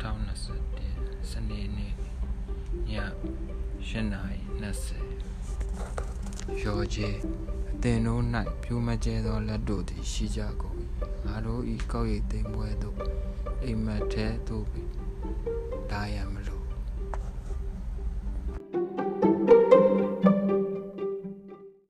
2021စနေနေ့ည8:20ရောကျေအသင်တို့၌ဖြူမကျဲသောလက်တို့သည်ရှိကြကုန်၏ငါတို့ဤကောက်ရိတ်သိမ်းပွဲသို့အိမ်မက်ထဲသို့ဒါရမ